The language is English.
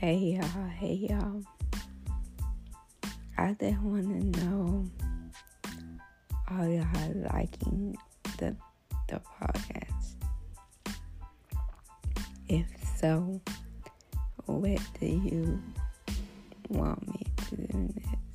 Hey y'all, hey y'all. I just want to know are y'all liking the the podcast? If so, what do you want me to do next?